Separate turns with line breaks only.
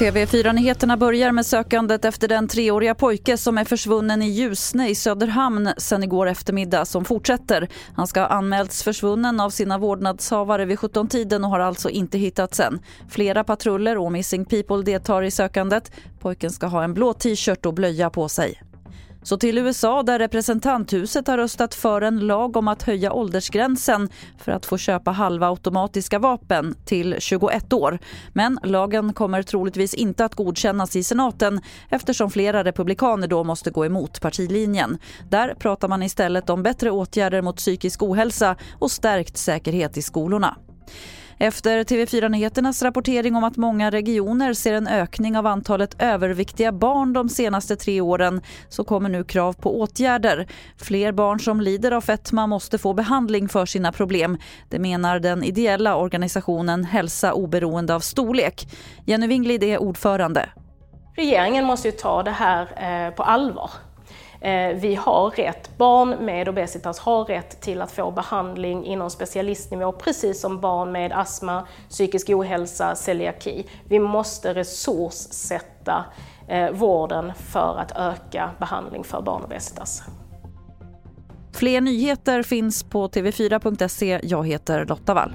TV4-nyheterna börjar med sökandet efter den treåriga pojke som är försvunnen i Ljusne i Söderhamn sen igår eftermiddag som fortsätter. Han ska ha anmälts försvunnen av sina vårdnadshavare vid 17-tiden och har alltså inte hittats än. Flera patruller och Missing People deltar i sökandet. Pojken ska ha en blå t-shirt och blöja på sig. Så till USA där representanthuset har röstat för en lag om att höja åldersgränsen för att få köpa halvautomatiska vapen till 21 år. Men lagen kommer troligtvis inte att godkännas i senaten eftersom flera republikaner då måste gå emot partilinjen. Där pratar man istället om bättre åtgärder mot psykisk ohälsa och stärkt säkerhet i skolorna. Efter TV4-nyheternas rapportering om att många regioner ser en ökning av antalet överviktiga barn de senaste tre åren så kommer nu krav på åtgärder. Fler barn som lider av fetma måste få behandling för sina problem. Det menar den ideella organisationen Hälsa oberoende av storlek. Jenny Winglid är ordförande.
Regeringen måste ju ta det här eh, på allvar. Eh, vi har rätt, barn med obesitas har rätt till att få behandling inom specialistnivå precis som barn med astma, psykisk ohälsa, celiaki. Vi måste resurssätta eh, vården för att öka behandling för barn med obesitas.
Fler nyheter finns på tv4.se. Jag heter Lotta Wall.